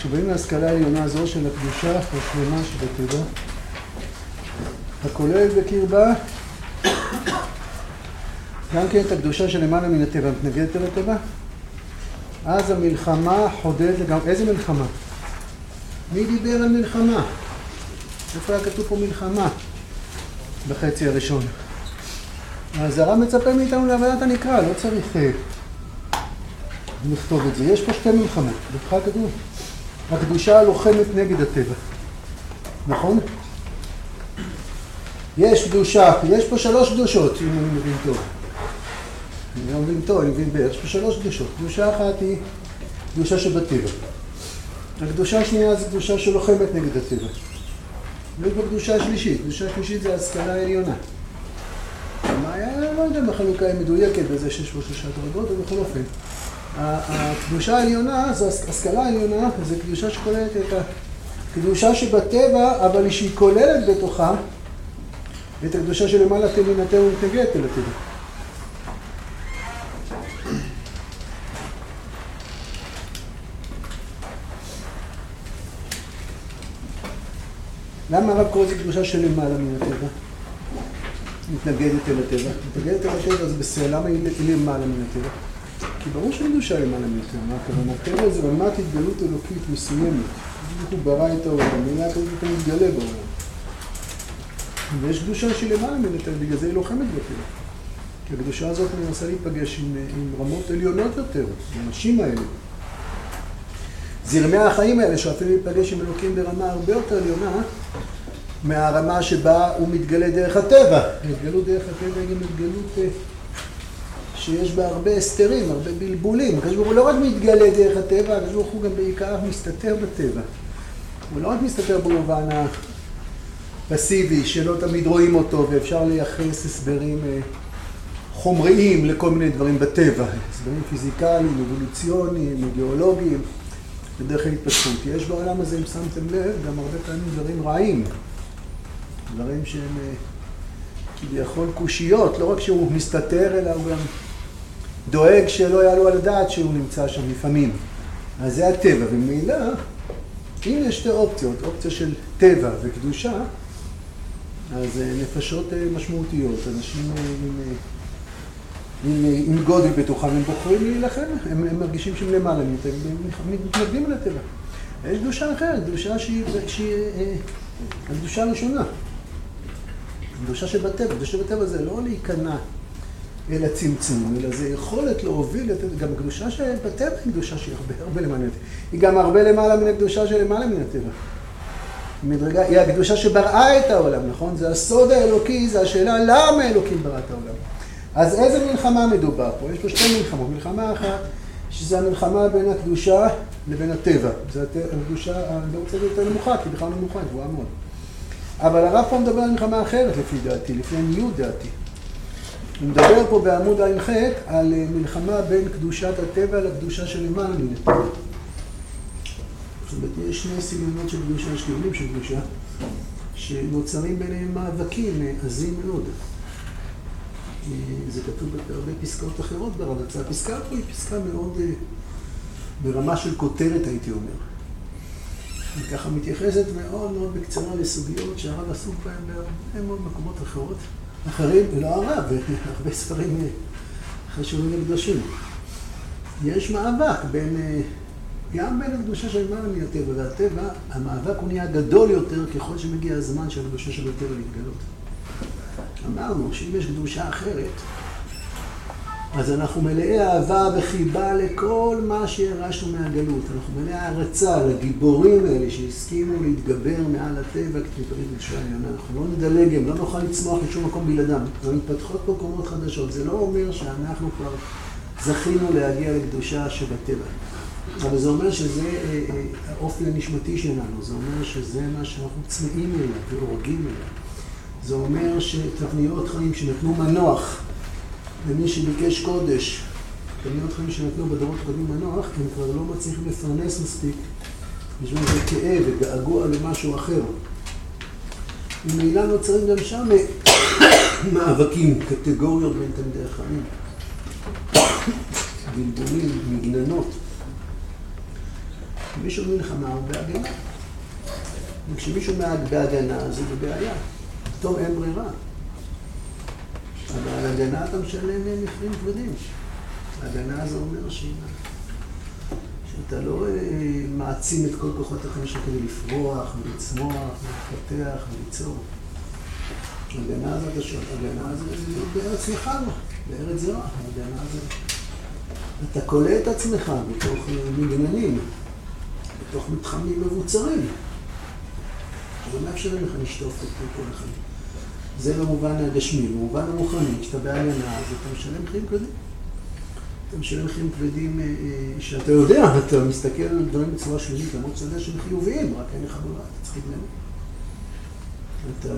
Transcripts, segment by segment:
כשבאים להשכלה העליונה הזו של הקדושה השלמה שבטבע, הכולל בקרבה גם כן את הקדושה שלמעלה מן הטבע, מתנגדת אל הטבע? אז המלחמה חודדת לגמרי. איזה מלחמה? מי דיבר על מלחמה? איפה היה כתוב פה מלחמה? בחצי הראשון. אז הרב מצפה מאיתנו להבנת הנקרא, לא צריך אה, לכתוב את זה. יש פה שתי מלחמות. בכלל כתוב, הקדושה הלוחמת נגד הטבע. נכון? יש קדושה, יש פה שלוש קדושות, אם אני מבין טוב. אני לא מבין טוב, אני מבין בערך. יש פה שלוש קדושות. קדושה אחת היא קדושה שבטבע. הקדושה השנייה זה קדושה שלוחמת נגד הטבע. ויש פה קדושה שלישית. קדושה שלישית זה השכלה העליונה. מה היה, לא יודע אם החלוקה היא מדויקת בזה שיש פה שלושה דרגות, אבל בכל אופן. הקדושה העליונה, זו השכלה העליונה, זו קדושה שכוללת את הקדושה שבטבע, אבל שהיא כוללת בתוכה את הקדושה שלמעלה תמינתנו ומתנגדת אל הטבע. למה הרב קורא לזה קדושה שלמעלה מן הטבע? מתנגדת אל הטבע. מתנגדת אל הטבע זה היא למעלה מן הטבע? כי ברור שאין קדושה למעלה הטבע. מה הכוונה? הטבע זה רמת התגלות אלוקית מסוימת. הוא ברא את העולם, מילה כזאת אתה מתגלה בעולם. ויש קדושה שהיא למעלה הטבע, בגלל זה היא לוחמת בטבע. כי הקדושה הזאת מנסה להיפגש עם, עם רמות עליונות יותר, האנשים האלה. זרמי החיים האלה, שאפילו להיפגש עם אלוקים ברמה הרבה יותר עליונה מהרמה שבה הוא מתגלה דרך הטבע. התגלות דרך הטבע היא גם התגלות שיש בה הרבה הסתרים, הרבה בלבולים. הקדוש ברוך הוא לא רק מתגלה דרך הטבע, הקדוש ברוך הוא גם בעיקר מסתתר בטבע. הוא לא רק מסתתר במובן הפסיבי, שלא תמיד רואים אותו, ואפשר לייחס הסברים חומריים לכל מיני דברים בטבע. הסברים פיזיקליים, אבולוציוניים, גיאולוגיים. בדרך ההתפתחות. יש בעולם הזה, אם שמתם לב, גם הרבה פעמים דברים רעים. דברים שהם כביכול קושיות, לא רק שהוא מסתתר, אלא הוא גם דואג שלא יעלו על הדעת שהוא נמצא שם לפעמים. אז זה הטבע, וממילא, אם יש שתי אופציות, אופציה של טבע וקדושה, אז נפשות משמעותיות, אנשים עם, עם, עם גודל בתוכם, הם בוחרים להילחם, הם, הם מרגישים שהם למעלה הם מתנגדים על הטבע. יש קדושה אחרת, קדושה שהיא, שהיא הקדושה הראשונה. קדושה שבטבע, קדושה שבטבע זה לא להיכנע אל הצמצום, אלא זה יכולת להוביל, גם הקדושה שבטבע היא קדושה שהיא הרבה, הרבה למעלה מן הטבע. היא גם הרבה למעלה מן הקדושה שלמעלה מן הטבע. מדרגה, היא הקדושה שבראה את העולם, נכון? זה הסוד האלוקי, זה השאלה למה אלוקים ברא את העולם. אז איזה מלחמה מדובר פה? יש פה שתי מלחמות. מלחמה אחת, שזה המלחמה בין הקדושה לבין הטבע. זו הקדושה, אני לא רוצה להיות יותר נמוכה, כי בכלל נמוכה, היא גבוהה מאוד. אבל הרב פה מדבר על מלחמה אחרת לפי דעתי, לפי עניות דעתי. הוא מדבר פה בעמוד ע"ח על מלחמה בין קדושת הטבע לקדושה שלמעלה מן הטבע. זאת אומרת, יש שני סגנונות של קדושה, שכיונים של קדושה, שנוצרים ביניהם מאבקים עזים מאוד. זה כתוב בהרבה פסקאות אחרות ברד"צ. הפסקה פה היא פסקה מאוד ברמה של כותרת, הייתי אומר. היא ככה מתייחסת מאוד מאוד בקצרה לסוגיות שהרב עסוק בהן בהרבה מאוד מקומות אחרות. אחרים, ולא הרב, הרבה ספרים חשובים וקדושים. יש מאבק בין, גם בין הקדושה של מעלה מן הטבע והטבע, המאבק הוא נהיה גדול יותר ככל שמגיע הזמן של הקדושה של הטבע להתגלות. אמרנו שאם יש קדושה אחרת, אז אנחנו מלאי אהבה וחיבה לכל מה שירשנו מהגלות. אנחנו מלאי הערצה לגיבורים האלה שהסכימו להתגבר מעל הטבע כדי לקבל קדושה עליונה. אנחנו לא נדלג, הם לא נוכל לצמוח לשום מקום בלעדם. גם מתפתחות פה קומות חדשות. זה לא אומר שאנחנו כבר זכינו להגיע לקדושה שבטבע. אבל זה אומר שזה האופי הנשמתי שלנו. זה אומר שזה מה שאנחנו צמאים אליו והורגים אליו. זה אומר שתבניות חיים שנתנו מנוח למי שביקש קודש, תבניות חיים שנתנו בדורות קודמים מנוח, הם כבר לא מצליחים לפרנס מספיק. יש בהם כאב וגעגוע למשהו אחר. ממילא נוצרים גם שם מאבקים, קטגוריות בין תלמידי החיים. בלבולים, מגננות. כשמישהו במלחמה הוא בהגנה. וכשמישהו בהגנה זה בבעיה. פתאום אין ברירה. אבל הגנה אתה משלם מחירים כבדים. הגנה זה אומר. שאתה לא אה, מעצים את כל כוחות החיים שלך כדי לפרוח ולצמוח ולפתח וליצור. הגנה זה, הגנה זה בארץ נחמה, בארץ זרה, הגנה זה... אתה כולא את עצמך בתוך מגננים, בתוך מתחמים מבוצרים. זה מאפשרים לך לשטוף את כל החיים. זה במובן הגשמי. במובן הרוחני, כשאתה בהגנה, אז אתה משלם חיים כבדים. אתה משלם חיים כבדים אה, אה, שאתה יודע, אתה מסתכל על דברים בצורה שלילית, למרות שאתה יודע שהם חיוביים, רק אין לך ברירה, אתה צריך להתנהל. אתה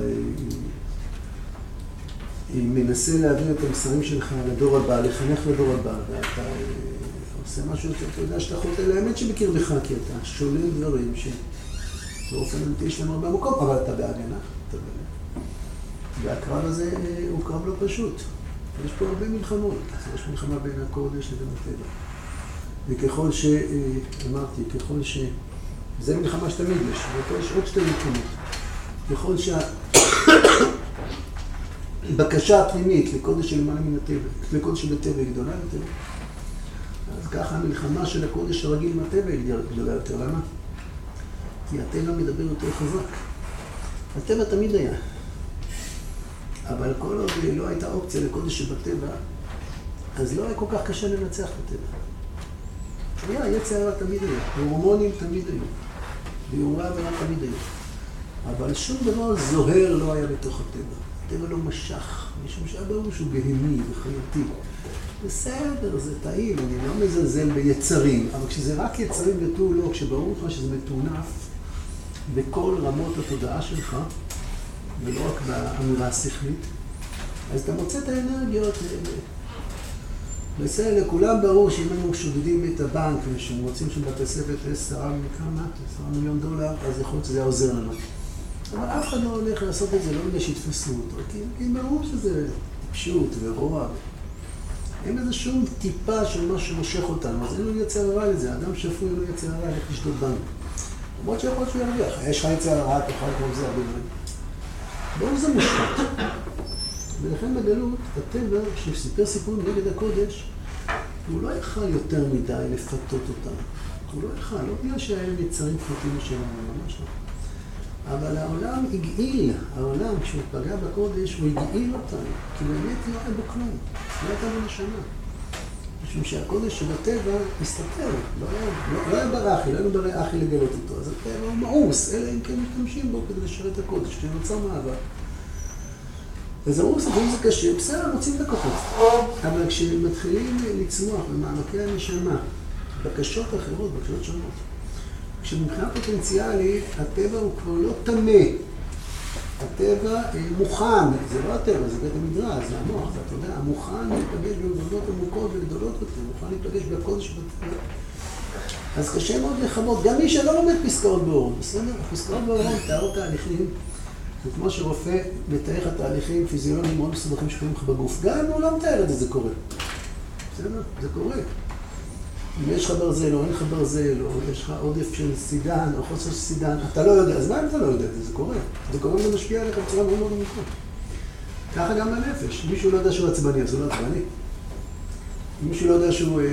אה, מנסה להעביר את המסרים שלך לדור הבא, לחנך לדור הבא, ואתה עושה משהו, אתה יודע שאתה חוטא לאמת שבקרבך, כי אתה שולל דברים שבאופן אמיתי יש להם הרבה מקום, אבל אתה בהגנה, אתה בהגנה. והקרב הזה הוא קרב לא פשוט. יש פה הרבה מלחמות. יש מלחמה בין הקודש לבין הטבע. וככל ש... אמרתי, ככל ש... זה מלחמה שתמיד יש, ופה יש עוד שתי מלחמות. ככל שהבקשה הפנימית לקודש שלמעלה מן הטבע, לקודש שבטבע היא גדולה יותר, אז ככה המלחמה של הקודש הרגיל עם הטבע היא גדולה יותר. למה? כי הטבע מדבר יותר חזק. הטבע תמיד היה. אבל כל עוד לא הייתה אופציה לקודש שבטבע, אז לא היה כל כך קשה לנצח את הטבע. היה, יצר הרע תמיד היה, הורמונים תמיד היו, ואירועי עבירה תמיד היו. אבל שום דבר זוהר לא היה בתוך הטבע. הטבע לא משך, משום שהיה ברור שהוא בהמי וחייתי. בסדר, זה טעים, אני לא מזלזל ביצרים, אבל כשזה רק יצרים ותו לא, כשברור לך שזה מטונף בכל רמות התודעה שלך, ולא רק באמירה השכלית, אז אתה מוצא את האנרגיות האלה. בסדר, לכולם ברור שאם היינו שודדים את הבנק ושמוצאים שם בתי ספר עשרה מכמה, עשרה מיליון דולר, אז יכול להיות שזה היה עוזר לנו. אבל אף אחד לא הולך לעשות את זה, לא בגלל שיתפסו אותו, כי, כי ברור שזה טיפשות ורוע. אין איזה שום טיפה של משהו שמושך אותנו, אז אין לו יצר הרע לזה, אדם שפוי אין לו יצר הרע איך לשדוד בנק. למרות שיכול להיות שהוא ירוויח, יש לך יצר הרע, יכול לקרוא לזה הרבה דברים. ברור זה מושחת. ולכן בגלות, הטבע, שסיפר סיפור נגד הקודש, הוא לא יכל יותר מדי לפתות אותם. הוא לא יכל, לא בגלל להם יצרים פחותים שלנו, ממש לא. אבל העולם הגעיל, העולם, כשהוא פגע בקודש, הוא הגעיל אותנו, כי באמת לא היה בו כלום, לא הייתה לו נשמה. משום שהקודש של הטבע הסתתר, לא היה, לא, לא היה ברכי, לא היה ברי אחי לגלות אותו, אז הטבע הוא מאוס, אלא אם כן משתמשים בו כדי לשרת הקודש, כשנוצר מאבק. אז אמרו, אם זה קשה, בסדר, מוצאים את הכוחות. אבל כשמתחילים לצמוח במעמקי הנשמה, בקשות אחרות, בקשות שונות, כשמבחינה פוטנציאלית, הטבע הוא כבר לא טמא. הטבע מוכן, זה לא הטבע, זה בית המדרש, זה המוח, אתה יודע, מוכן להיפגש בעבודות עמוקות וגדולות יותר, מוכן להיפגש בקודש בטבע. אז קשה מאוד לכבות, גם מי שלא לומד פסקאות באורון, בסדר? פסקאות באורון, תאר תהליכים, זה כמו שרופא מתאר לך תהליכים פיזיולוגיים מאוד מסובכים שקורים לך בגוף, גם אם הוא לא מתאר את זה, זה קורה. בסדר? זה קורה. אם יש לך ברזל או אין לך ברזל, או יש לך עודף של סידן או חוסר של סידן, אתה לא יודע, אז מה אם אתה לא יודע? זה קורה. זה קורה וזה משפיע עליך בצורה מאוד מאוד עמוקה. ככה גם בנפש. מישהו לא יודע שהוא עצבני, אז הוא לא עצבני. אם מישהו לא יודע שהוא אה,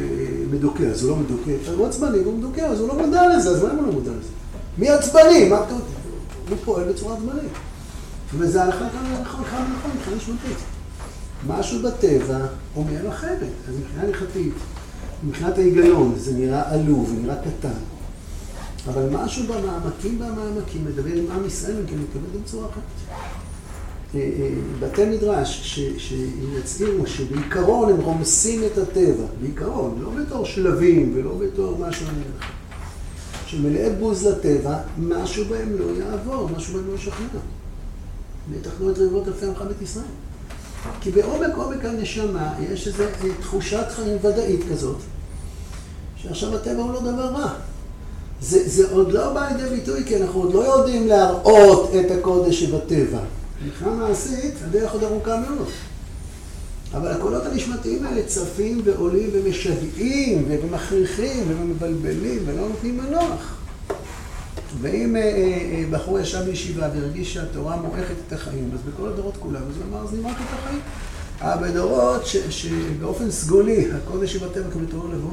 מדוכא, אז הוא לא מדוכא. הוא עצבני והוא מדוכא, אז הוא לא מודע לזה, אז מה אם הוא לא מודע לזה? מי עצבני? מה אתה... הוא פועל בצורה עצבנית. וזה הלכה כאן נכון, כאן נכון, מבחינה נשמתית. משהו בטבע אומר אחרת. אז מבחינה הלכתית, מבחינת ההיגיון, זה נראה עלוב, זה נראה קטן. אבל משהו במעמקים והמעמקים מדבר עם עם ישראל, אם כן מתכוון בצורה אחרת. אה, אה, בתי מדרש שיצהירו שבעיקרון הם רומסים את הטבע, בעיקרון, לא בתור שלבים ולא בתור משהו לך. שמלאי בוז לטבע, משהו בהם לא יעבור, משהו בהם לא ישכנע. בטח לא את רבבות אלפי עמך בית ישראל. כי בעומק עומק הנשמה יש איזו תחושת חיים ודאית כזאת, שעכשיו הטבע הוא לא דבר רע. זה, זה עוד לא בא לידי ביטוי, כי אנחנו עוד לא יודעים להראות את הקודש שבטבע. מבחינה מעשית, הדרך עוד ארוכה מאוד. אבל הקולות הנשמתיים האלה צפים ועולים ומשגעים ומכריחים ומבלבלים ולא נותנים מנוח. ואם אה, אה, בחור ישב בישיבה והרגיש שהתורה מועכת את החיים, אז בכל הדורות כולם, אז הוא אמר, אז נמרח את החיים. אבל בדורות שבאופן סגולי, הקודש שבטבע כבתור לבוא,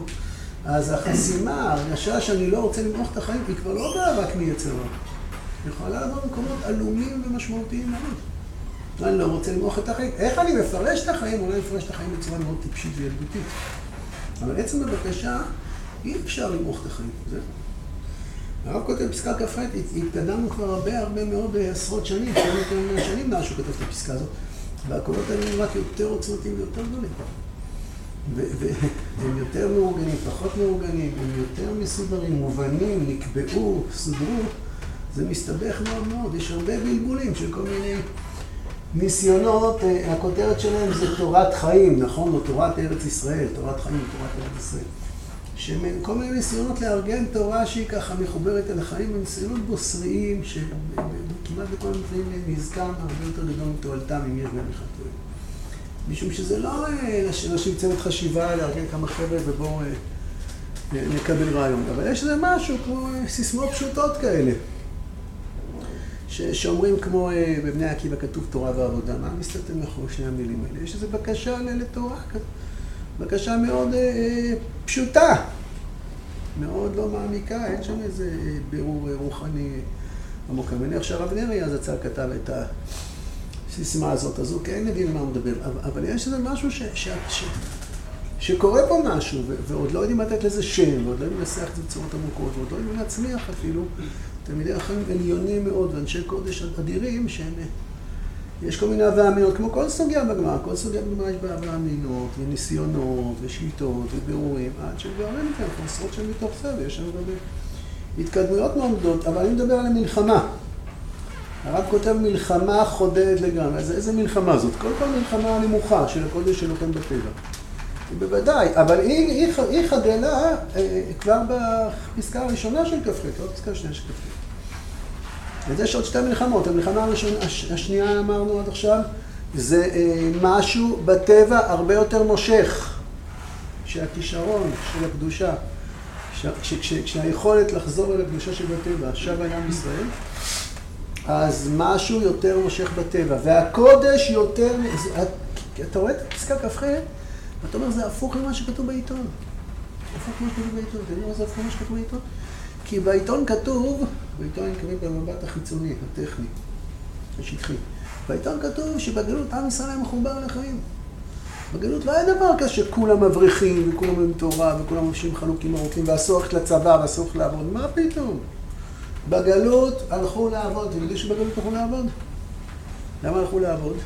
אז החסימה, ההרגשה שאני לא רוצה למרוח את החיים, היא כבר לא באה רק מיצר. היא יכולה לבוא במקומות עלומים ומשמעותיים מאוד. אני לא רוצה למרוח את החיים. איך אני מפרש את החיים? אולי מפרש את החיים בצורה מאוד טיפשית וילדותית. אבל עצם הבקשה, אי אפשר למרוח את החיים. זהו. הרב כותב פסקה כ"ח, התקדמנו כבר הרבה הרבה מאוד עשרות שנים, שנים יותר שנים מאז שהוא כותב את הפסקה הזאת, והקולות האלה הם רק יותר עוצמתיים ויותר גדולים. והם יותר מאורגנים, פחות מאורגנים, הם יותר מסודרים, מובנים, נקבעו, סודרו, זה מסתבך מאוד מאוד, יש הרבה בלבולים של כל מיני ניסיונות, אה, הכותרת שלהם זה תורת חיים, נכון? או תורת ארץ ישראל, תורת חיים תורת ארץ ישראל. שכל מיני ניסיונות לארגן תורה שהיא ככה מחוברת אל החיים, הם ניסיונות בוסריים, שכמעט בכל המקרים נזכר הרבה יותר גדול מתועלתם, אם יש בהם אחד טועה. משום שזה לא אה, אנשים צוות חשיבה, לארגן כמה חבר'ה ובואו אה, נקבל רעיון, אבל יש איזה משהו כמו אה, סיסמאות פשוטות כאלה. שאומרים כמו בבני עקיבא כתוב תורה ועבודה, מה מסתתר מאחורי שני המילים האלה? יש איזו בקשה לתורה כזאת. בקשה מאוד אה, אה, פשוטה, מאוד לא מעמיקה, אין שם איזה בירור רוחני עמוק. אני מניח שהרב נרי אז יצא כתב את הסיסמה הזאת, אז הוא כן מבין מה הוא מדבר, אבל יש איזה משהו ש, ש, ש, שקורה פה משהו, ו, ועוד לא יודעים לתת לזה שם, ועוד לא יודעים לנסח את זה בצורות עמוקות, ועוד לא יודעים להצמיח אפילו תלמידי החיים עליונים מאוד, ואנשי קודש אדירים שהם... יש כל מיני הווה אמינות, כמו כל סוגיה בגמרא, כל סוגיה בגמרא יש בה הווה אמינות, וניסיונות, ושיטות, ובירורים, עד אין כאן עשרות שנים מתוך זה, ויש לנו גם התקדמויות מאוד גדולות, אבל אני מדבר על המלחמה. הרב כותב מלחמה חודדת לגמרי, אז איזה מלחמה זאת? כל מלחמה נמוכה של הקודש שלוחם בטבע. בוודאי, אבל היא, היא, היא חדלה אה, כבר בפסקה הראשונה של כ"ח, לא בפסקה השנייה של כ"ח. אז יש עוד שתי מלחמות. המלחמה הראשונה, הש, השנייה אמרנו עד עכשיו, זה אה, משהו בטבע הרבה יותר מושך. שהכישרון של הקדושה, כשהיכולת לחזור אל הקדושה שבטבע שב עם ישראל, אז משהו יותר מושך בטבע. והקודש יותר... אתה רואה את פסקה כ"ח? אתה אומר, זה הפוך למה שכתוב בעיתון. הפוך למה שכתוב בעיתון. אתה יודע מה זה הפוך למה שכתוב בעיתון? כי בעיתון כתוב, בעיתון אני מתכוון במבט החיצוני, הטכני, השטחי. בעיתון כתוב שבגלות עם ישראל היה מחובר לחיים. בגלות לא היה דבר כזה שכולם מבריחים, וכולם עם תורה, וכולם מבשים חלוקים ארוכים, ואסור ללכת לצבא, ואסור ללכת לעבוד. מה פתאום? בגלות הלכו לעבוד. אתם יודעים שבגלות הלכו לעבוד? למה הלכו לעבוד?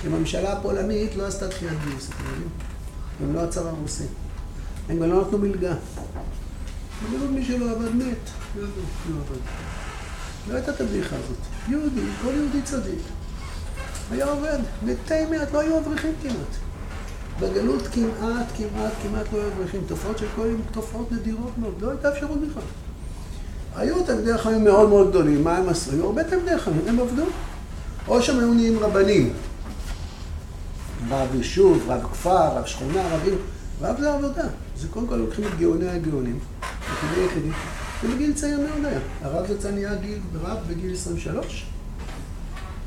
כי הממשלה הפולנית לא עשתה תחיית גיוס, אתם יודעים? הם לא הצבא הרוסי. הם גם לא נתנו מלגה. אמרו מי שלא עבד מת. לא, עבד. לא הייתה את הבדיחה הזאת. יהודי, כל יהודי צדיק. היה עובד. מתי מעט, לא היו אברכים כמעט. בגלות כמעט, כמעט, כמעט לא היו אברכים. תופעות של יום, תופעות נדירות מאוד. לא הייתה אפשרות בכלל. היו תלמידי החיים מאוד מאוד גדולים. מה הם עשו? היו הרבה תלמידי חיים, הם עבדו. או שהם היו נהיים רבנים. רב יישוב, רב כפר, רב שכונה, רבים. רב זה עבודה. זה קודם כל לוקחים את גאוני הגאונים. יחידי יחידי. ובגיל צעיר מאוד היה. הרב יצא נהיה גיל רב בגיל 23,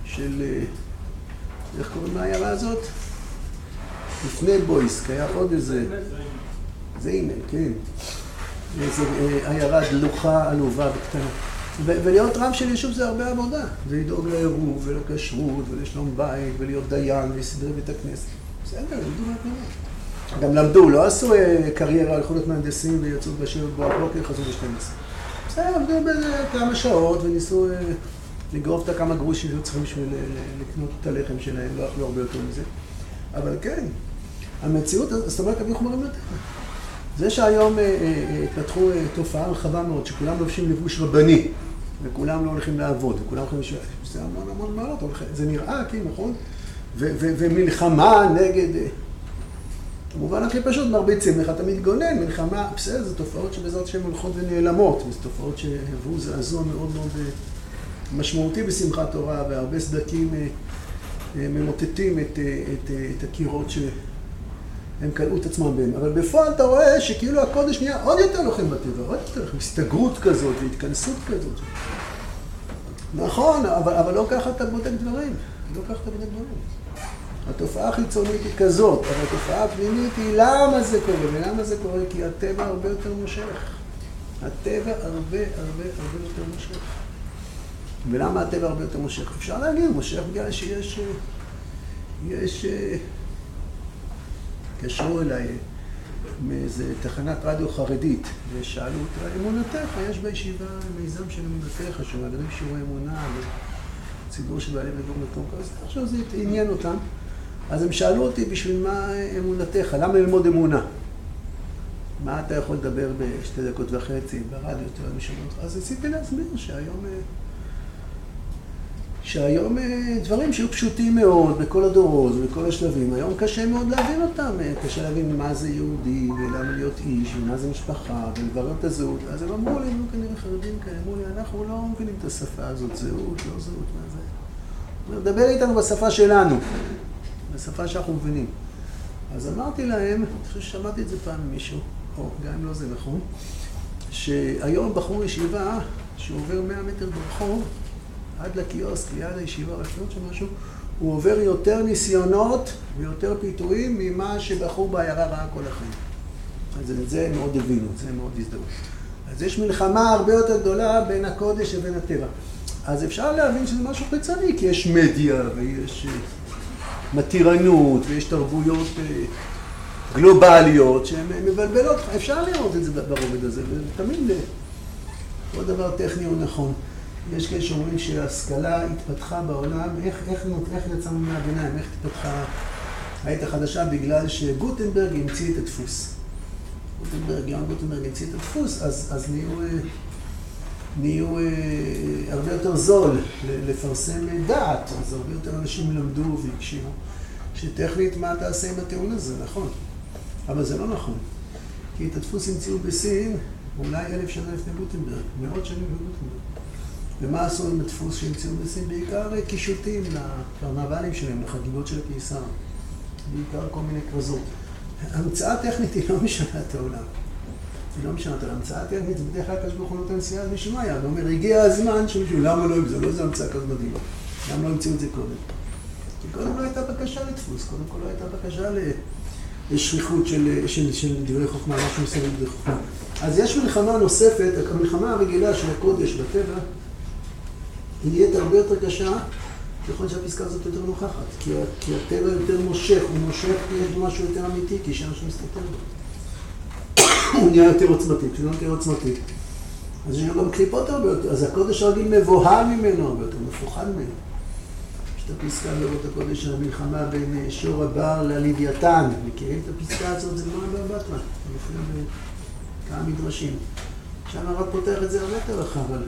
של, אה, איך קוראים לעיירה הזאת? לפני בויסק, היה עוד איזה... זה הנה, כן. איזה אה, עיירה דלוחה, עלובה וקטנה. ולהיות רב של יישוב זה הרבה עבודה. זה לדאוג לעירוב ולכשרות ולשלום בית ולהיות דיין ולסדרי בית הכנסת. בסדר, למדו מהפנימית. גם למדו, לא עשו אה, קריירה, הלכו להיות מהנדסים ויצאו בשבע בבוקר, חזרו ב-12. בסדר, עבדו באיזה כמה שעות וניסו אה, לגרוף את הכמה גרושים שהיו צריכים בשביל אה, לקנות את הלחם שלהם, לא אכלו הרבה יותר מזה. אבל כן, המציאות, זאת אומרת, אבי חומרים יותר. זה שהיום התפתחו תופעה רחבה מאוד, שכולם לובשים לבוש רבני, וכולם לא הולכים לעבוד, וכולם הולכים לשאול, זה המון המון מעלות, זה נראה, כן, נכון? ומלחמה נגד... במובן הכי פשוט מרביצים לך, אתה מתגונן, מלחמה, בסדר, זה תופעות שבעזרת השם הולכות ונעלמות, זה תופעות שהביאו זעזוע מאוד מאוד אה, משמעותי בשמחת תורה, והרבה סדקים אה, ממוטטים את, את, את הקירות שהם כלאו את עצמם בהם. אבל בפועל אתה רואה שכאילו הקודש נהיה עוד יותר לוחם בטבע, עוד יותר לוחם, הסתגרות כזאת והתכנסות כזאת. נכון, אבל, אבל לא ככה אתה בודק דברים. לא ככה אתה בודק דברים. התופעה החיצונית היא כזאת, אבל התופעה הפנימית היא למה זה קורה, ולמה זה קורה? כי הטבע הרבה יותר מושך. הטבע הרבה הרבה הרבה יותר מושך. ולמה הטבע הרבה יותר מושך? אפשר להגיד, מושך בגלל שיש... יש... התקשרו אליי מאיזה תחנת רדיו חרדית, ושאלו אותה, אמונתך, יש בישיבה מיזם של אמונתך, שמעבירים שיעורי אמונה לציבור של בעלי ודור מקום כזה, עכשיו זה עניין אותם. אז הם שאלו אותי, בשביל מה אמונתך? למה ללמוד אמונה? מה אתה יכול לדבר בשתי דקות וחצי ברדיו, אתה יודע, משנות? אז רציתי להסביר שהיום... שהיום דברים שהיו פשוטים מאוד בכל הדורות ובכל השלבים, היום קשה מאוד להבין אותם, קשה להבין מה זה יהודי ולמה להיות איש ומה זה משפחה ולברר את הזהות. אז הם אמרו לי, נו כנראה חרדים כאלה, אמרו לי, אנחנו לא מבינים את השפה הזאת, זהות, לא זהות, מה זה? דבר איתנו בשפה שלנו, בשפה שאנחנו מבינים. אז אמרתי להם, אני חושב ששמעתי את זה פעם ממישהו, או גם אם לא זה נכון, שהיום בחור ישיבה שעובר 100 מטר ברחוב, עד לקיוסק, ליד הישיבה, רשויות של משהו, הוא עובר יותר ניסיונות ויותר פיתויים ממה שבחור בעיירה ראה כל החיים. אז את זה הם מאוד הבינו, את זה הם מאוד הזדהו. אז יש מלחמה הרבה יותר גדולה בין הקודש לבין הטבע. אז אפשר להבין שזה משהו חיצוני, כי יש מדיה ויש מתירנות ויש תרבויות גלובליות שהן מבלבלות, אפשר לראות את זה ברובד הזה, ותמיד כל דבר טכני הוא נכון. יש כאלה שאומרים שההשכלה התפתחה בעולם, איך, איך, איך יצאנו מהביניים, איך התפתחה העת החדשה, בגלל שגוטנברג המציא את הדפוס. גוטנברג, יואן גוטנברג המציא את הדפוס, אז, אז נהיו, נהיו הרבה יותר זול לפרסם דעת, אז הרבה יותר אנשים למדו והקשיבו, שטכנית מה תעשה עם הטיעון הזה, נכון, אבל זה לא נכון, כי את הדפוס המציאו בסין אולי אלף שנה לפני גוטנברג, מאות שנים לפני גוטנברג. ומה עשו עם הדפוס שהמציאו בסין? בעיקר קישוטים לקרנבלים שלהם, לחגיגות של הקיסר. בעיקר כל מיני כרזות. המצאה טכנית היא לא משנה את העולם. היא לא משנה את העולם. המצאה טכנית זה בדרך כלל כשברוך הוא נותן סייעת משמיא. הוא אומר, הגיע הזמן שמישהו, למה לא, זה לא איזה המצאה כזאת מדהימה. למה לא המציאו את זה קודם? כי קודם לא הייתה בקשה לדפוס, קודם כל לא הייתה בקשה לשכיחות של דברי חוכמה, משהו מסביב דברי חוכמה. אז יש מלחמה נוספת, המלחמה הרגילה של הקודש בטבע, היא נהיית הרבה יותר קשה ככל שהפסקה הזאת יותר נוכחת. כי, כי הטבע יותר מושך, הוא מושך משהו יותר אמיתי, כי שם שמסתתר בו. הוא נהיה יותר עוצמתי, כשהוא יותר עוצמתי. אז יש לו גם קליפות הרבה יותר, אז הקודש הרגיל מבוהל ממנו הרבה יותר, מפוחד ממנו. יש את הפסקה באורות הקודש של המלחמה בין שור הבר ללוויתן. מכירים את הפסקה הזאת? זה גמרא בבטמן. מופיע בכמה מדרשים. שם הרב פותח את זה הרבה יותר רחב, אבל...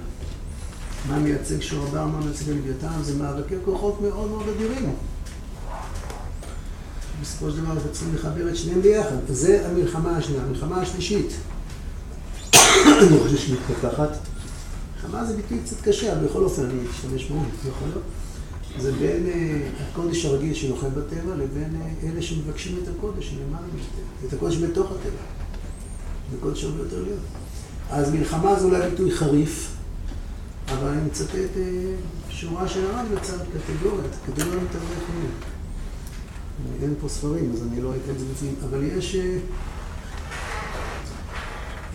מה מייצג שור הבר, מה מייצג הלוויתן, זה מאבקי כוחות מאוד מאוד אדירים. בסופו של דבר אנחנו צריכים לחבר את שניהם ביחד. זה המלחמה השנייה. המלחמה השלישית, אני חושב שהיא מתפתחת. מלחמה זה ביטוי קצת קשה, אבל בכל אופן אני אשתמש בו, יכול להיות. זה בין הקודש הרגיל שלוחם בטבע לבין אלה שמבקשים את הקודש שלמעלה מטבע, את הקודש בתוך הטבע. זה קודש הרבה יותר להיות. אז מלחמה זה אולי ביטוי חריף, אבל אני מצטט שורה של הרב בצד קטגוריות, קטגוריות מתרבות אין פה ספרים, אז אני לא זה בפנים, אבל יש...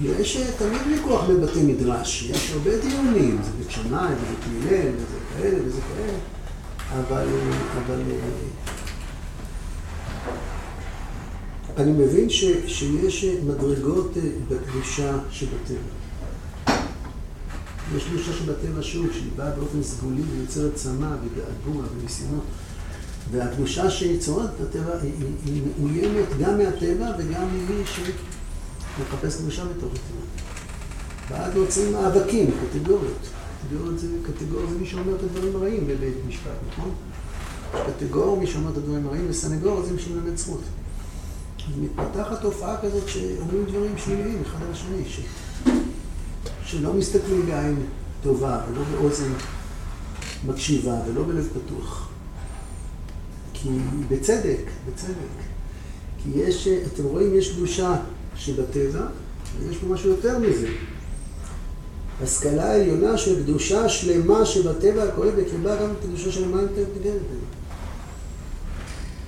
יש תמיד ויכוח בבתי מדרש, יש הרבה דיונים, זה בית שמאי, ובית הלל, וזה כאלה וזה כאלה, אבל... אבל... אני מבין ש, שיש מדרגות בקדושה שבטבע. יש קדושה שבטבע שוב, שהיא באה באופן סגולי ויוצרת צמא וגעגוע וניסיונות. והקדושה שהיא צורת בטבע היא מאוימת גם מהטבע וגם ממי שמחפש קדושה בתוך הטבע. ואז נוצרים מאבקים, קטגוריות. קטגוריות זה, קטגור זה מי שאומר את הדברים הרעים בבית משפט, נכון? קטגור, מי שאומר את הדברים הרעים, וסנגור זה מי שמלמד זכות. אז מתפתחת תופעה כזאת שאומרים דברים שליליים אחד על השני, ש... שלא מסתכלים בעין טובה, ולא באוזן מקשיבה, ולא בלב פתוח. כי בצדק, בצדק. כי יש, אתם רואים, יש קדושה שבטבע, ויש פה משהו יותר מזה. השכלה העליונה של קדושה שלמה שבטבע הכולל בקרבה גם קדושה של מים יותר פגרת.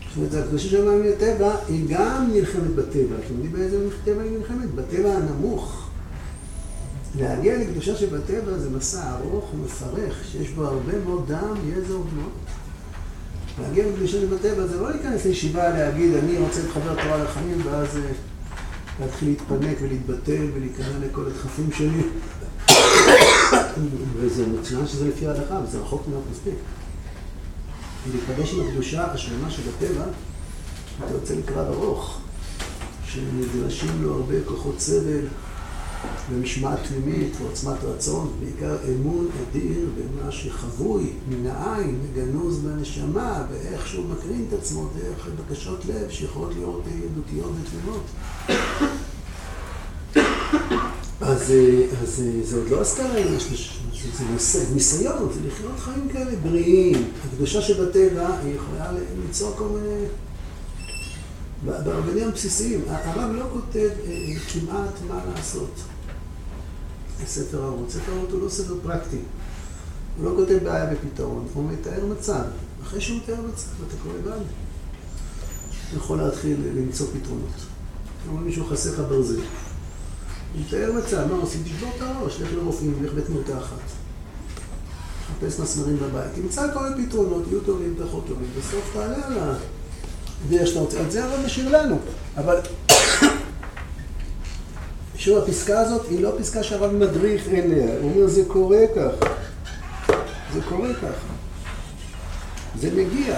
זאת אומרת, הקדושה של מים בטבע היא גם נלחמת בטבע. אתם יודעים באיזה טבע היא נלחמת? בטבע הנמוך. להגיע לקדושה שבטבע זה מסע ארוך ומפרך, שיש בו הרבה מאוד דם, יזע ודמעות. להגיע לקדושה שבטבע זה לא להיכנס לישיבה להגיד אני רוצה להתחבר תורה לחיים ואז אה, להתחיל להתפנק ולהתבטל ולהיכנע לכל הדחפים שלי. וזה מצוין שזה לפי ההלכה, וזה רחוק מאוד מספיק. להיפגש עם הקדושה השלמה שבטבע, אתה יוצא לקרב ארוך, שנדרשים לו הרבה כוחות סבל ומשמעת פנימית ועוצמת רצון, בעיקר אמון אדיר במה שחבוי מן העין וגנוז מהנשמה, ואיך שהוא מקרין את עצמו דרך בקשות לב שיכולות להיות ילדותיות ותמימות. אז, אז זה עוד לא השכלה, זה ניסיון, זה לחיות חיים כאלה בריאים. הקדושה שבטבע היא יכולה ליצור כל מיני... ברבנים הבסיסיים, הרב לא כותב כמעט מה לעשות. ספר אבות. ספר אבות הוא לא ספר פרקטי. הוא לא כותב בעיה ופתרון, הוא מתאר מצב. אחרי שהוא מתאר מצב, אתה קורא. אתה יכול להתחיל למצוא פתרונות. כלומר, מישהו חסר לך ברזל. הוא מתאר מצב, מה עושים? תשבור את הראש, לך לרופאים, לך בית מרתה אחת. חפש מסמרים בבית. תמצא כל מיני פתרונות, יהיו טובים, פחות טובים. בסוף תעלה על הדרך שאתה רוצה. על זה הרב משאיר לנו. אבל שוב, הפסקה הזאת היא לא פסקה שהרב מדריך אליה, הוא אומר זה קורה ככה, זה קורה ככה, זה מגיע.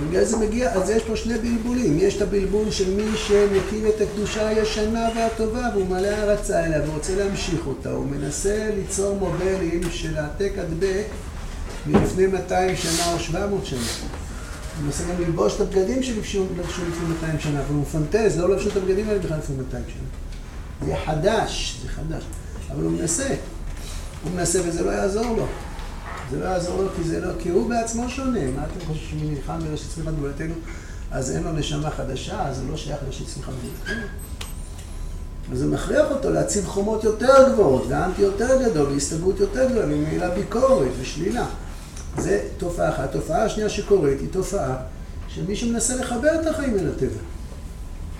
בגלל זה מגיע, אז יש פה שני בלבולים. יש את הבלבול של מי שמקים את הקדושה הישנה והטובה והוא מלא הערצה אליה ורוצה להמשיך אותה. הוא מנסה ליצור מובלים של העתק הדבק מלפני 200 שנה או 700 שנה. הוא מנסה גם ללבוש את הבגדים שלבשו לפני 200 שנה, אבל הוא מפנטז, לא לבשו את הבגדים האלה בכלל לפני 200 שנה. זה חדש, זה חדש. אבל הוא מנסה. הוא מנסה וזה לא יעזור לו. זה לא יעזור לו כי זה לא, כי הוא בעצמו שונה. מה אתם חושבים שהוא נלחם בראשית צמיחת גבולתנו? אז אין לו נשמה חדשה, אז זה לא שייך לראשית צמיחת. אז זה מכריח אותו להציב חומות יותר גבוהות, ואנטי יותר גדול, והסתברות יותר גדולה, וממילא ביקורת ושלילה. זה תופעה אחת. התופעה השנייה שקורית היא תופעה של מי שמנסה לחבר את החיים אל הטבע.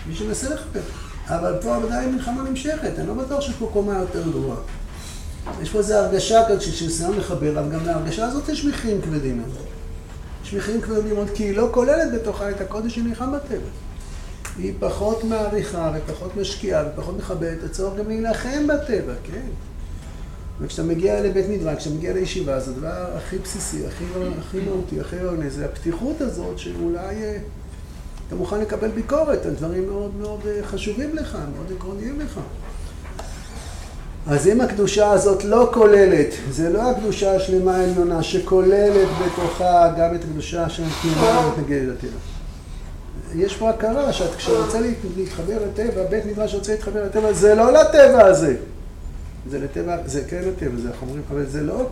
מי שמנסה לחבר. אבל פה עדיין מלחמה נמשכת, אני לא בטוח שיש פה קומה יותר גרועה. יש פה איזו הרגשה כזאת ניסיון לחבר, אבל גם להרגשה הזאת יש מחירים כבדים מאוד. יש מחירים כבדים מאוד, כי היא לא כוללת בתוכה את הקודש שנלחם בטבע. היא פחות מעריכה ופחות משקיעה ופחות מכבדת את הצורך גם להילחם בטבע, כן? וכשאתה מגיע לבית מדרש, כשאתה מגיע לישיבה, זה הדבר הכי בסיסי, הכי, מהותי, הכי רעיוני, זה הפתיחות הזאת שאולי... אתה מוכן לקבל ביקורת על דברים מאוד מאוד אה, חשובים לך, מאוד עקרוניים לך. אז אם הקדושה הזאת לא כוללת, זה לא הקדושה השלמה העליונה שכוללת בתוכה גם את הקדושה שמתאימה ומתנגדת לטבע. יש פה הכרה שאת כשאתה רוצה להתחבר לטבע, בית מדרש רוצה להתחבר לטבע, זה לא לטבע הזה. זה לטבע, זה כן לטבע, זה החומרים, אבל זה לא,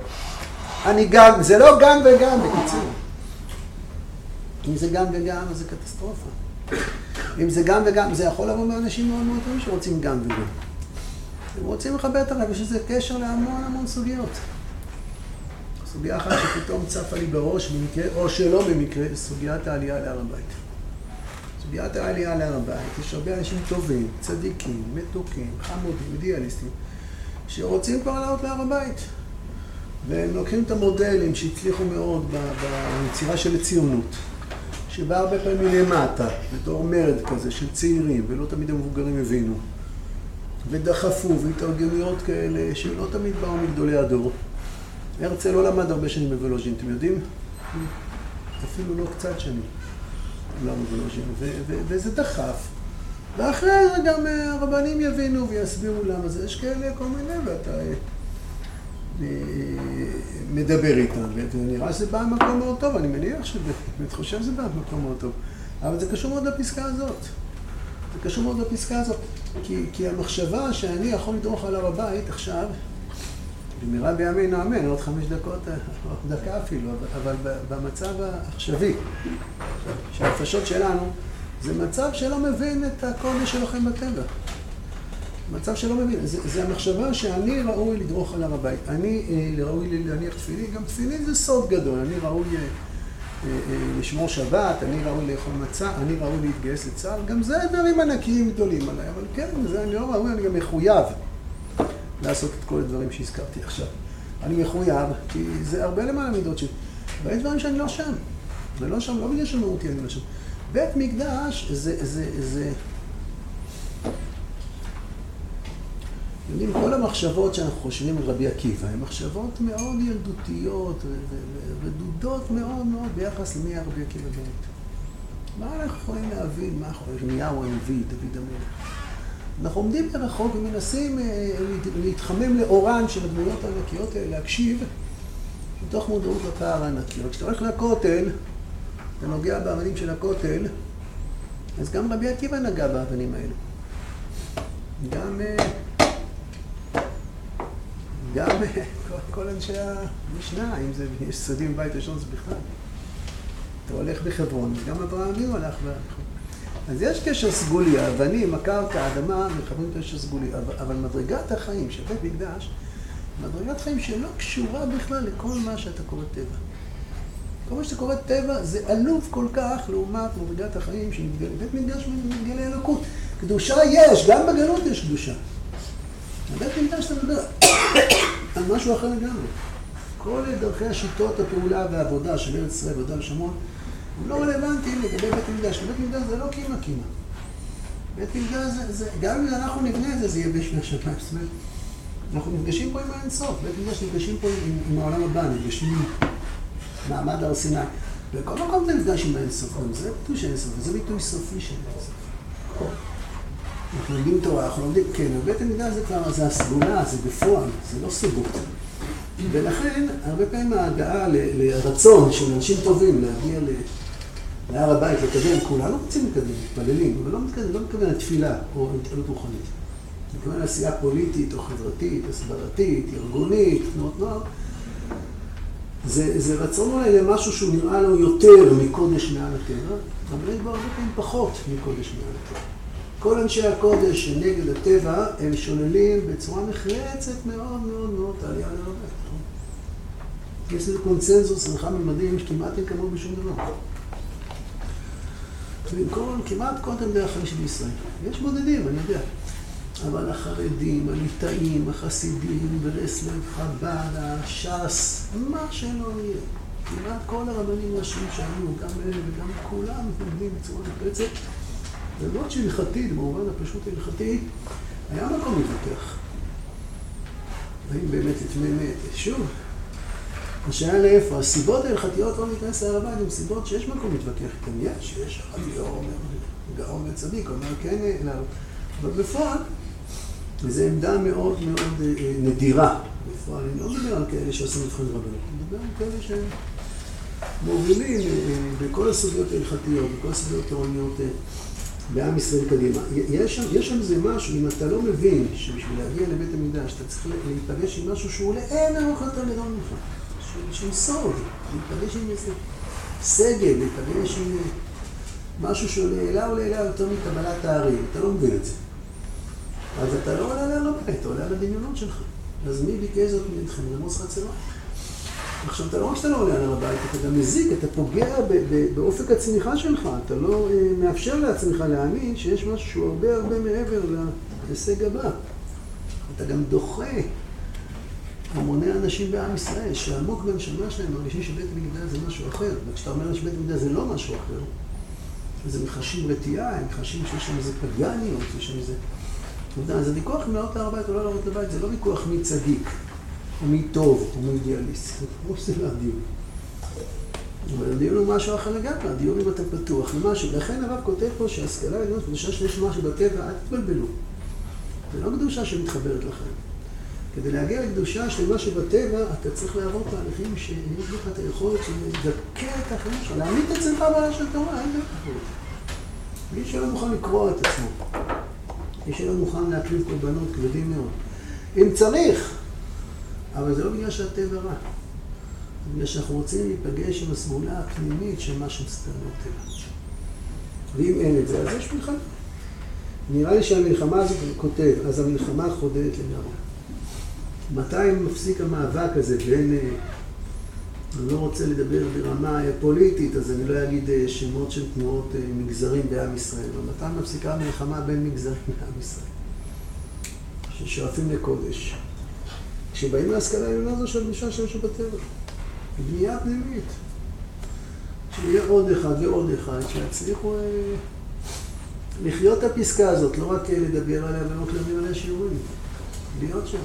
אני גם, זה לא גם וגם בקיצור. אם זה גם וגם, אז זה קטסטרופה. אם זה גם וגם, זה יכול לבוא מאנשים מאוד מאוד טובים שרוצים גם וגם. הם רוצים לחבר את הרב, יש לזה קשר להמון המון סוגיות. סוגיה אחת שפתאום צפה לי בראש במקרה, או שלא במקרה, סוגיית העלייה להר הבית. סוגיית העלייה להר הבית, יש הרבה אנשים טובים, צדיקים, מתוקים, חמודים, אידיאליסטים, שרוצים כבר לעלות להר הבית. והם לוקחים את המודלים שהצליחו מאוד ביצירה של הציונות. שבא הרבה פעמים מלמטה, בתור מרד כזה של צעירים, ולא תמיד המבוגרים הבינו. ודחפו, והתארגנויות כאלה שלא תמיד באו מגדולי הדור. הרצל לא למד הרבה שנים בוולוז'ין, אתם יודעים? אפילו לא קצת שנים. לא בוולוז'ין, וזה דחף. ואחרי זה גם אה, הרבנים יבינו ויסבירו למה זה. יש כאלה כל מיני, ואתה... מדבר איתם, ונראה שזה בא ממקום מאוד טוב, אני מניח שבאמת חושב שזה בא ממקום מאוד טוב, אבל זה קשור מאוד לפסקה הזאת. זה קשור מאוד לפסקה הזאת, כי, כי המחשבה שאני יכול לדרוך על הר הבית עכשיו, במהרה בימינו אמן, עוד חמש דקות, עוד דקה אפילו, אבל במצב העכשווי, שהנפשות שלנו, זה מצב שלא מבין את הקודש שלכם בטבע. מצב שלא מבין, זה, זה המחשבה שאני ראוי לדרוך על הר הבית, אני אה, ראוי להניח תפילין, גם תפילין זה סוד גדול, אני ראוי אה, אה, לשמור שבת, אני ראוי לאכול מצה, אני ראוי להתגייס לצה"ל, גם זה דברים ענקיים גדולים עליי, אבל כן, זה אני לא ראוי, אני גם מחויב לעשות את כל הדברים שהזכרתי עכשיו. אני מחויב, כי זה הרבה למעלה מידות שלי, ויש דברים שאני לא שם, ולא שם, לא בגלל שמהותי אני לא שם. בית מקדש זה, זה, זה, יודעים, כל המחשבות שאנחנו חושבים על רבי עקיבא הן מחשבות מאוד ילדותיות ורדודות מאוד מאוד ביחס למי היה רבי עקיבא באמת. מה אנחנו יכולים להבין, מה אנחנו, ירמיהו הנביא, דוד המלך. אנחנו עומדים מרחוק ומנסים אה, להתחמם לאורן של הדמויות הענקיות האלה, להקשיב מתוך מודעות לפער הענקי. אבל כשאתה הולך לכותל, אתה נוגע באבנים של הכותל, אז גם רבי עקיבא נגע באבנים האלו. גם... גם כל אנשי המשנה, אם זה יש סודים בבית ראשון, זה בכלל. אתה הולך בחברון, גם אברהם אבינו הלך בחברון. אז יש קשר סגולי, האבנים, הקרקע, האדמה, מחברים קשר סגולי, אבל מדרגת החיים של בית מקדש, מדרגת חיים שלא קשורה בכלל לכל מה שאתה קורא טבע. כל מה שאתה קורא טבע זה עלוב כל כך לעומת מדרגת החיים שמתגלה. בית מקדש מתגלה אלוקות. קדושה יש, גם בגלות יש קדושה. בבית מקדש אתה מדבר על משהו אחר לגמרי. כל דרכי השיטות הפעולה והעבודה של ארץ ישראל ויהודה ושומרון הם לא רלוונטיים לגבי בית מקדש. בית מקדש זה לא קימה קימה. בית מקדש זה, זה, גם אם אנחנו נבנה את זה, זה יהיה בשני השמיים. זאת אומרת, אנחנו נפגשים פה עם האינסוף. בית מקדש נפגשים פה עם, עם העולם הבא, נפגשים עם מעמד הר סיני. בכל מקום אתה נפגש עם האינסוף. זה ביטוי של האינסוף, וזה ביטוי סופי של האינסוף. אנחנו לומדים תורה, אנחנו לומדים, כן, בית המקדש זה כבר, זה הסגולה, זה בפועל, זה לא סוגות. ולכן, הרבה פעמים ההגעה לרצון של אנשים טובים להגיע להר הבית, לקדם, כולנו רוצים לקדם, מתפללים, אבל לא מתכוון, לא מתכוון לתפילה או התעלות רוחנית. מתכוון לעשייה פוליטית או חברתית, הסברתית, ארגונית, תנועות נוער. זה, זה רצון אולי למשהו שהוא נראה לו יותר מקודש מעל הטבע, אבל יש בו הרבה פעמים פחות מקודש מעל הטבע. כל אנשי הקודש שנגד הטבע, הם שוללים בצורה נחרצת מאוד מאוד מאוד את העלייה להר הבית. יש איזה קונצנזוס רחב ממדים שכמעט אין כמוהו בשום דבר. במקום, כמעט כל תלמידי החמישי בישראל. יש בודדים, אני יודע. אבל החרדים, הליטאים, החסידים, ברסלב, חב"ד, הש"ס, מה שלא יהיה. כמעט כל הרבנים הראשיים שהיו, גם אלה וגם כולם מתנגדים בצורה נחרצת. למרות שהלכתית, במובן הפשוט ההלכתי, היה מקום להתווכח. האם באמת יתמי מת? שוב, השאלה לאיפה? הסיבות ההלכתיות לא להיכנס להר הבית הן סיבות שיש מקום להתווכח איתן. יש, יש, הרב ליאור אומר, גאון וצדיק, אומר כן, לא. אבל בפועל, וזו עמדה מאוד מאוד אה, נדירה. בפועל, אני לא מדבר על כאלה שעושים מבחן רבנות, אני מדבר על כאלה שמובילים אה, בכל הסוגיות ההלכתיות, בכל הסוגיות התורניות. אה, בעם ישראל קדימה. יש שם, יש שם איזה משהו, אם אתה לא מבין שבשביל להגיע לבית המקדש אתה צריך להיפגש עם משהו שהוא לאין ארוך יותר גדול ממך, של סוד, להיפגש עם איזה סגל, להיפגש עם משהו שהוא לעילה או לעילה יותר מקבלת הארי, אתה לא מבין את זה. אז אתה לא עולה להר הבית, אתה עולה על הדמיונות שלך. אז מי ביקש זאת ממכם? רמוס חצרות. עכשיו, אתה לא רק שאתה לא עולה על הר הבית, אתה גם מזיק, אתה פוגע באופק הצמיחה שלך, אתה לא אה, מאפשר לעצמך להאמין שיש משהו שהוא הרבה הרבה מעבר להישג הבא. אתה גם דוחה המוני אנשים בעם ישראל, שעמוק בנשמה שלהם מרגישים שבית מקדש זה משהו אחר, וכשאתה אומר שבית מקדש זה לא משהו אחר, אז הם מחשים רתיעה, הם מחשים שיש שם איזה פגניות, יש שם איזה... אתה יודע, אז הוויכוח אם לעלות להר הבית או לא לעלות לבית זה לא ויכוח מי צדיק. או מי טוב, או מי אידיאליסט. זה כמו שזה לא הדיון. אבל הדיון הוא משהו אחר לגמרי, הדיון אם אתה פתוח למשהו. לכן הרב כותב פה שהשכלה עליונה קדושה שיש משהו בטבע, אל תתבלבלו. זה לא קדושה שמתחברת לכם. כדי להגיע לקדושה של משהו בטבע, אתה צריך לעבור תהליכים שיש לך את היכולת לדכא את החיים שלך, להעמיד את עצמך בעיה של תורה, אין דרך אחרת. מי שלא מוכן לקרוע את עצמו, מי שלא מוכן להקריב קורבנות כבדים מאוד. אם צריך, אבל זה לא בגלל שהטבע רע. זה בגלל שאנחנו רוצים להיפגש עם הסגולה הפנימית של מה שמסתר בטבע. ואם אין את זה, אז יש מלחמה. נראה לי שהמלחמה הזאת, הוא כותב, אז המלחמה חודרת לגמרי. מתי מפסיק המאבק הזה בין... אה, אני לא רוצה לדבר ברמה פוליטית, אז אני לא אגיד אה, שמות של תנועות אה, מגזרים בעם ישראל, אבל מתי מפסיקה המלחמה בין מגזרים בעם ישראל? ששואפים לקודש. כשבאים להשכלה העליונה זו של גישה שיש בטבע. בנייה פנימית. שיהיה עוד אחד ועוד אחד, שיצליחו אה, לחיות את הפסקה הזאת, לא רק לדבר עליה ולא לדבר עליה שיעורים, להיות שם.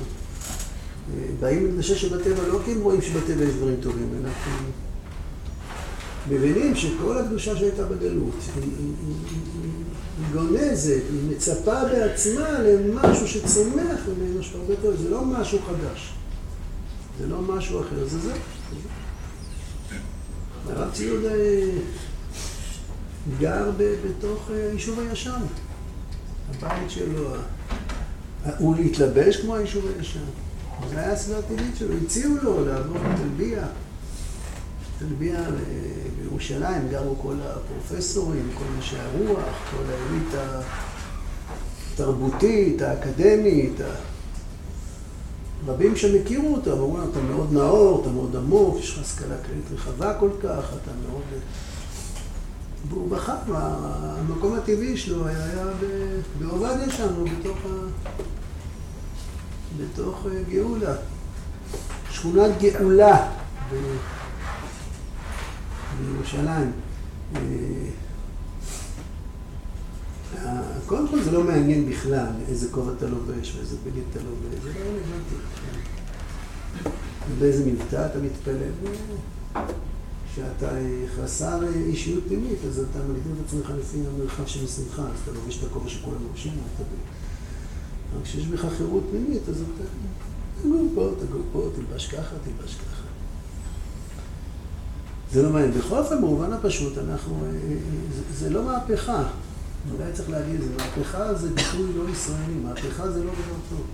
באים לקדושה שבטבע לא כי הם רואים שבטבע יש דברים טובים, אלא כי מבינים שכל הקדושה שהייתה בגלות, היא, היא, היא גונזת, היא מצפה בעצמה למשהו שצומח ממנו שהרבה טוב, זה לא משהו חדש, זה לא משהו אחר, זה זה. הרב ציוד גר בתוך היישוב הישן, הבית שלו, הוא להתלבש כמו היישוב הישן. זה היה הסביבה הטבעית שלו, הציעו לו לעבור לתלביה. תלביה בירושלים, גרו כל הפרופסורים, כל אנשי הרוח, כל האליטה התרבותית, האקדמית. רבים שם הכירו אותו, אמרו לו, אתה מאוד נאור, אתה מאוד עמוק, יש לך השכלה כללית רחבה כל כך, אתה מאוד... והוא בחר, המקום הטבעי שלו היה בעובדיה שם, בתוך ה... בתוך אה, גאולה. שכונת גאולה בירושלים. אה, קודם כל זה לא מעניין בכלל איזה כובע אתה לובש ואיזה בגד אתה לובש, זה לא רלוונטי. ובאיזה מבטא אתה מתפלל. כשאתה חסר אישיות פנימית, אז אתה מגדיר את עצמך לפי המרחב של משמחה, אז אתה לובש את הכובע שכולם לובשים, אתה אבל כשיש בך חירות פנימית, אז אתה תגור פה, תגור פה, תלבש ככה, תלבש ככה. זה לא מעניין. בכל אופן, במובן הפשוט, אנחנו... אה, אה, זה, זה לא מהפכה. אולי צריך להגיד, זה מהפכה זה ביטוי לא ישראלי, מהפכה זה לא דבר טוב.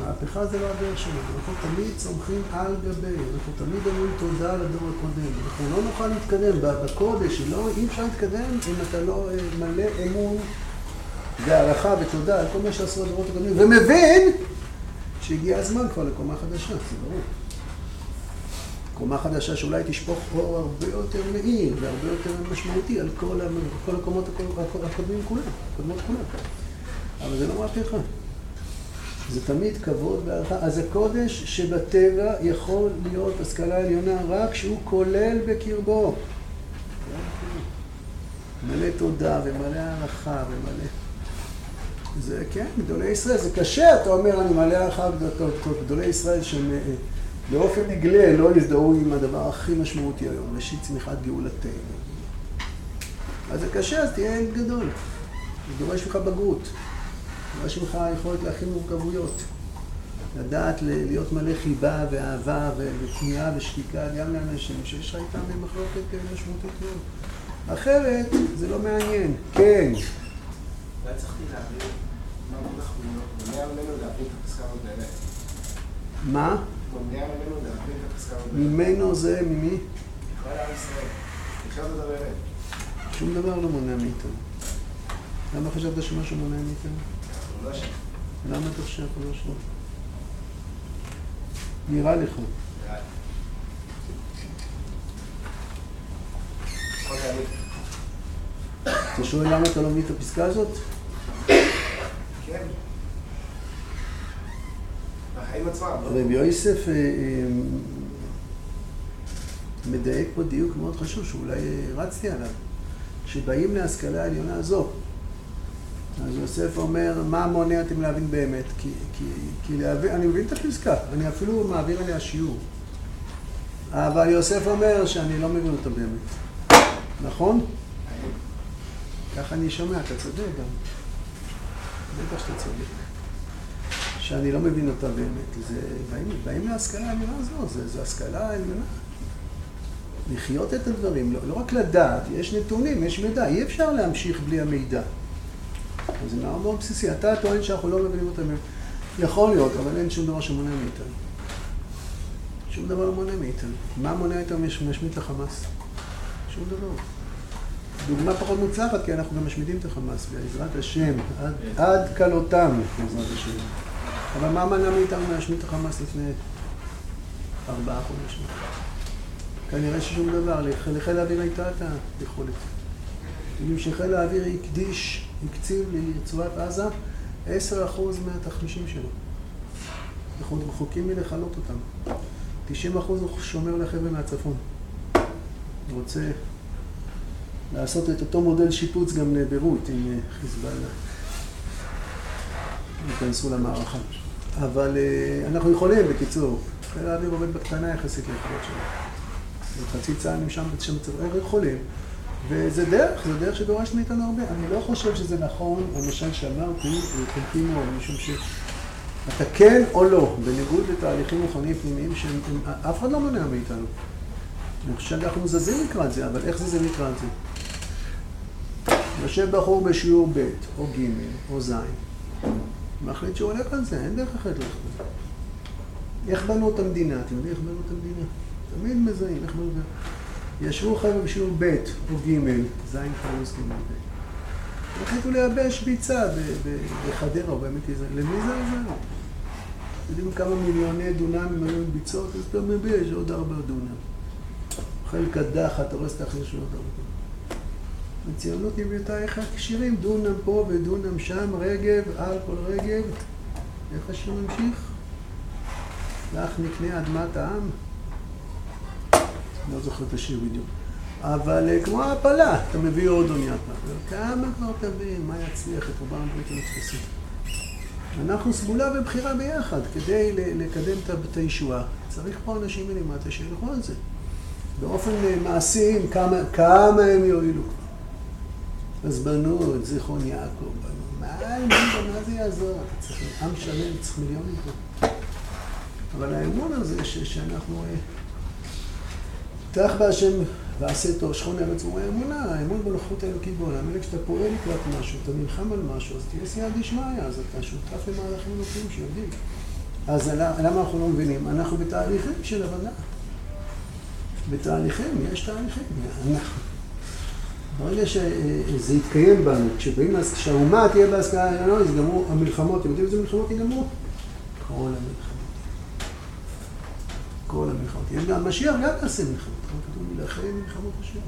מהפכה זה לא הדרך שלנו, אנחנו תמיד צומחים על גבי, אנחנו תמיד אומרים תודה לדור הקודם. אנחנו לא נוכל להתקדם, בקודש, לא, אי אפשר להתקדם אם אתה לא אה, מלא אמון והערכה ותודה על כל מה שעשו הדורות הקודמים, ומבין שהגיע הזמן כבר לקומה חדשה, זה ברור. קומה חדשה שאולי תשפוך אור הרבה יותר מהיר והרבה יותר משמעותי על כל, כל הקומות הקודמים כולם, הקודמות כולם. אבל זה לא מהפכה. זה תמיד כבוד והערכה. אז הקודש שבטבע יכול להיות השכלה עליונה רק כשהוא כולל בקרבו. מלא תודה ומלא הערכה ומלא... זה כן, גדולי ישראל, זה קשה, אתה אומר, אני מעלה לך גדולי ישראל שבאופן נגלה לא יזדהו עם הדבר הכי משמעותי היום, ראשית צמיחת גאולתנו. אז זה קשה, אז תהיה ילד גדול. זה דורש ממך בגרות. דורש ממך יכולת להכין מורכבויות. לדעת להיות מלא חיבה ואהבה ופנייה ושקיקה גם לאנשים שיש לך איתם מחלוקת משמעותית מאוד. אחרת זה לא מעניין. כן. אולי צריכתי להבין מה? ממנו זה ממי? שום דבר לא מונע מאיתנו. למה חשבת שמשהו מונע מאיתנו? לא למה אתה חושב שהוא לא שם? נראה לך. אתה שואל למה אתה לא מבין את הפסקה הזאת? כן. עצמם. רבי יוסף אה, אה, מדייק פה דיוק מאוד חשוב, שאולי רצתי עליו. כשבאים להשכלה העליונה הזו, אז יוסף אומר, מה מונע אתם להבין באמת? כי, כי, כי להבין, אני מבין את הפסקה, אני אפילו מעביר עליה שיעור. אבל יוסף אומר שאני לא מבין אותה באמת. נכון? ככה אני שומע, אתה צודק גם. בטח שאתה צודק. שאני לא מבין אותה באמת. זה, באים, באים להשכלה העליונה הזו, זה, זה השכלה העליונה. לחיות את הדברים, לא, לא רק לדעת, יש נתונים, יש מידע, אי אפשר להמשיך בלי המידע. זה מאוד מאוד בסיסי. אתה טוען שאנחנו לא מבינים אותם. יכול להיות, אבל אין שום דבר שמונע מאיתנו. שום דבר לא מונע מאיתנו. מה מונע איתנו להשמיד את החמאס? שום דבר. דוגמה פחות מוצלחת, כי אנחנו גם משמידים את החמאס, בעזרת השם, עד כלותם, בעזרת השם. אבל מה מנע מאיתנו להשמיד את החמאס לפני ארבעה חודשים? כנראה ששום דבר, לחיל האוויר הייתה את היכולת. יודעים שחיל האוויר הקדיש, הקציב לרצועת עזה עשר אחוז מהתחמישים שלו. אנחנו רחוקים מלכלות אותם. תשעים אחוז הוא שומר לחבר'ה מהצפון. רוצה לעשות את אותו מודל שיפוץ גם לביירות עם אה, חיזבאללה. ייכנסו למערכה. אבל אה, אנחנו יכולים, בקיצור. חיל האוויר עובד בקטנה יחסית ליכולות שלו. חצי צה"ל נמשם שם הם יכולים. וזה דרך, זה דרך שדורשת מאיתנו הרבה. אני לא חושב שזה נכון, למשל שאמרתי, חלקי מאוד, משום שאתה כן או לא, בניגוד לתהליכים רוחניים פנימיים שאף אחד לא מונע מאיתנו. אני חושב שאנחנו זזים לקראת זה, אבל איך זה לקראת זה? יושב בחור בשיעור ב' או ג' או ז', מחליט שהוא הולך על זה, אין דרך אחרת ללכת על זה. איך בנו את המדינה? אתם יודעים איך בנו את המדינה? תמיד מזהים, איך בנו את המדינה? ישבו חבר'ה בשיעור ב' או ג', ז' חלוס ג'. החליטו לייבש ביצה בחדרה, או באמת איזה, למי זה עזר? יודעים כמה מיליוני דונמים היו עם ביצות, אז אתה מייבש עוד ארבע דונם. אוכל קדחת, אתה רואה שאתה אחרי שעוד ארבע. הציונות נבנתה איך הכשירים, דונם פה ודונם שם, רגב, על כל רגב. איך השיר ממשיך? לך נקנה אדמת העם. לא זוכר את השיר בדיוק. אבל אה, כמו העפלה, אתה מביא עוד אוניית מעבר. כמה כבר תביא, מה יצליח את רובם הברית הנתפסים. אנחנו סגולה ובחירה ביחד כדי לקדם את הישועה. צריך פה אנשים מלמטה שילכו על זה. באופן אה, מעשי, כמה, כמה הם יועילו כבר. אז בנו את זיכרון יעקב, בנו. מה, מה זה יעזור? עם שלם, צריך מיליונים פה. אבל האמון הזה שאנחנו... אה, פתח בהשם ועשה טוב, שכון ארץ הוא האמונה, האמון בנוכחות האלוקית בעולם. אלא כשאתה פועל לקראת משהו, אתה נלחם על משהו, אז תהיה סייע דשמיא, אז אתה שותף למהלכים אלוקיים שיודעים. אז למה אנחנו לא מבינים? אנחנו בתהליכים של הבנה. בתהליכים, יש תהליכים. אנחנו. ברגע שזה יתקיים בנו, כשהאומה תהיה בהשכלה, לא יסגמרו המלחמות, אתם יודעים איזה מלחמות ייגמרו? כל המלחמות. כל המלחמות. יש גם משיח גם יעשה מלחמות. כתוב מלאכי מלחמות השם.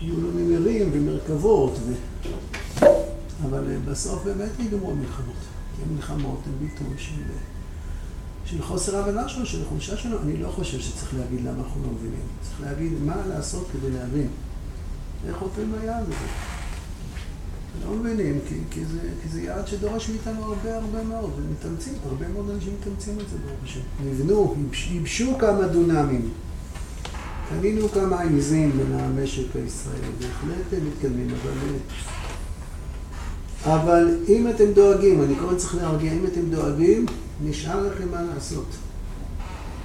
יהיו לו נמרים ומרכבות, ו... אבל אה, בסוף באמת ייגמרו המלחמות. כי המלחמות הן ביטוי של, של חוסר הבנה שלנו, של חולשה שלנו. אני לא חושב שצריך להגיד למה אנחנו לא מבינים. צריך להגיד מה לעשות כדי להבין. איך עוטים היעד הזה. לא מבינים, כי, כי, זה, כי זה יעד שדורש מאיתנו הרבה הרבה מאוד, ומתאמצים, הרבה מאוד אנשים מתאמצים על זה ברוך השם. נבנו, ייבשו כמה דונמים, קנינו כמה עיזים בין המשק הישראלי, בהחלט הם מתקדמים, אבל... אבל אם אתם דואגים, אני קורא צריך להרגיע, אם אתם דואגים, נשאר לכם מה לעשות.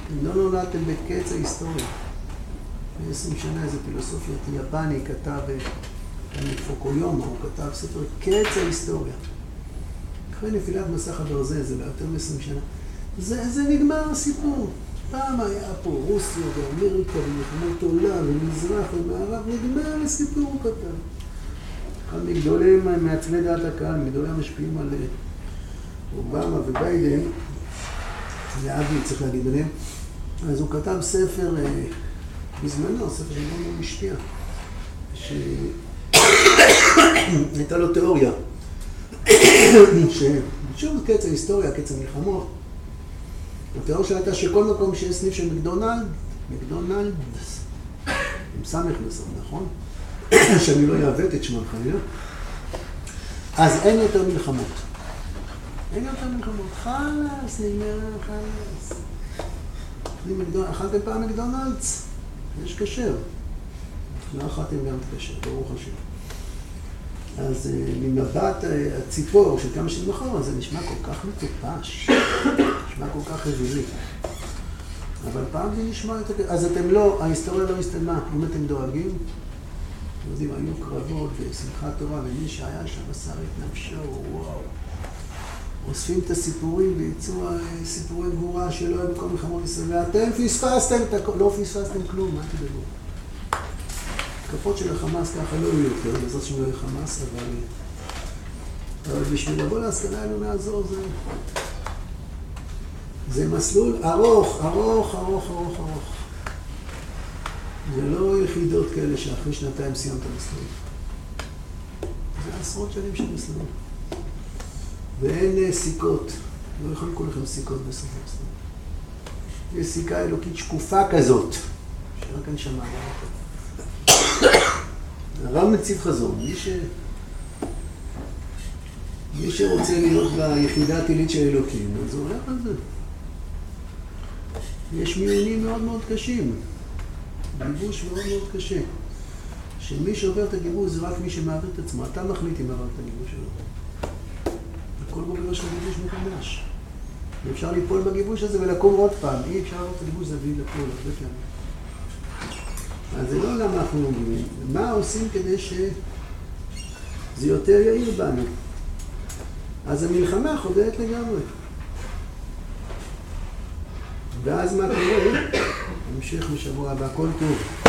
אתם לא נולדתם בקץ ההיסטוריה. לפני עשרים שנה איזה פילוסופיה יפני כתב פוקויומה, הוא כתב ספר קץ ההיסטוריה. אחרי נפילת מסך הברזל, זה ביותר מ-20 שנה. זה, זה נגמר הסיפור. פעם היה פה רוסיה ואמריקה ומלחמות עולם ומזרח ומערב, נגמר הסיפור, הוא כתב. אחד מגדולי מעצבי דעת הקהל, מגדולי המשפיעים על אה, אובמה וביידן, ואבי צריך להגיד ביניהם, אז הוא כתב ספר אה, בזמנו, ספר שמאוד מאוד משפיע, שהייתה לו תיאוריה, ששוב קץ ההיסטוריה, קץ המלחמות, התיאוריה שלה הייתה שכל מקום שיש סניף של מקדונלד, מקדונלדס, עם סמך בסוף, נכון? שאני לא אעוות את שמם חלילה, אז אין יותר מלחמות. אין יותר מלחמות. חלאס, נגמר חלאס. אכלתם פעם מקדונלדס? יש כשר. לא אכלתם גם את כשר, ברוך השם. אז אה, ממבט אה, הציפור של כמה שנים אחורה, זה נשמע כל כך מטופש, נשמע כל כך אווילי. אבל פעם זה נשמע יותר... אז אתם לא, ההיסטוריה לא הסתיימה. אם אתם דואגים, אתם יודעים, היו קרבות ושמחת תורה, ומי שהיה שם מסר את נפשו, וואו. אוספים את הסיפורים וייצאו סיפורי גבורה שלא היו בכל מלחמות ישראל. ואתם פספסתם את הכל, לא פספסתם כלום, מה תדאגו? התקפות של החמאס ככה לא יהיו יותר, בעזרת השם לא יהיה חמאס, אבל... אבל בשביל לבוא להשכלה העליונה הזו זה... זה מסלול ארוך, ארוך, ארוך, ארוך, ארוך. זה לא יחידות כאלה שאחרי שנתיים סיימת מסלול. זה עשרות שנים של מסלול. ואין סיכות. לא יכולים לקרוא לכם סיכות בסוף המסלול. יש סיכה אלוקית שקופה כזאת, שרק אני שמע. הרב מציב חזון. מי ש... מי שרוצה להיות ביחידה הטילית של אלוקים, אז הוא הולך על זה. יש מיונים מאוד מאוד קשים, גיבוש מאוד מאוד קשה. שמי שעובר את הגיבוש זה רק מי שמעביר את עצמו. אתה מחליט אם עבר את הגיבוש שלו. וכל בוגר יש לך גיבוש מחדש. ואפשר ליפול בגיבוש הזה ולקום עוד פעם. אי אפשר לעבור את הגיבוש זה בלי לפול, הרבה פעמים. אז זה לא למה אנחנו לומדים, מה עושים כדי שזה יותר יעיל בנו. אז המלחמה חודרת לגמרי. ואז מה קורה? המשך בשבוע הבא, כל טוב.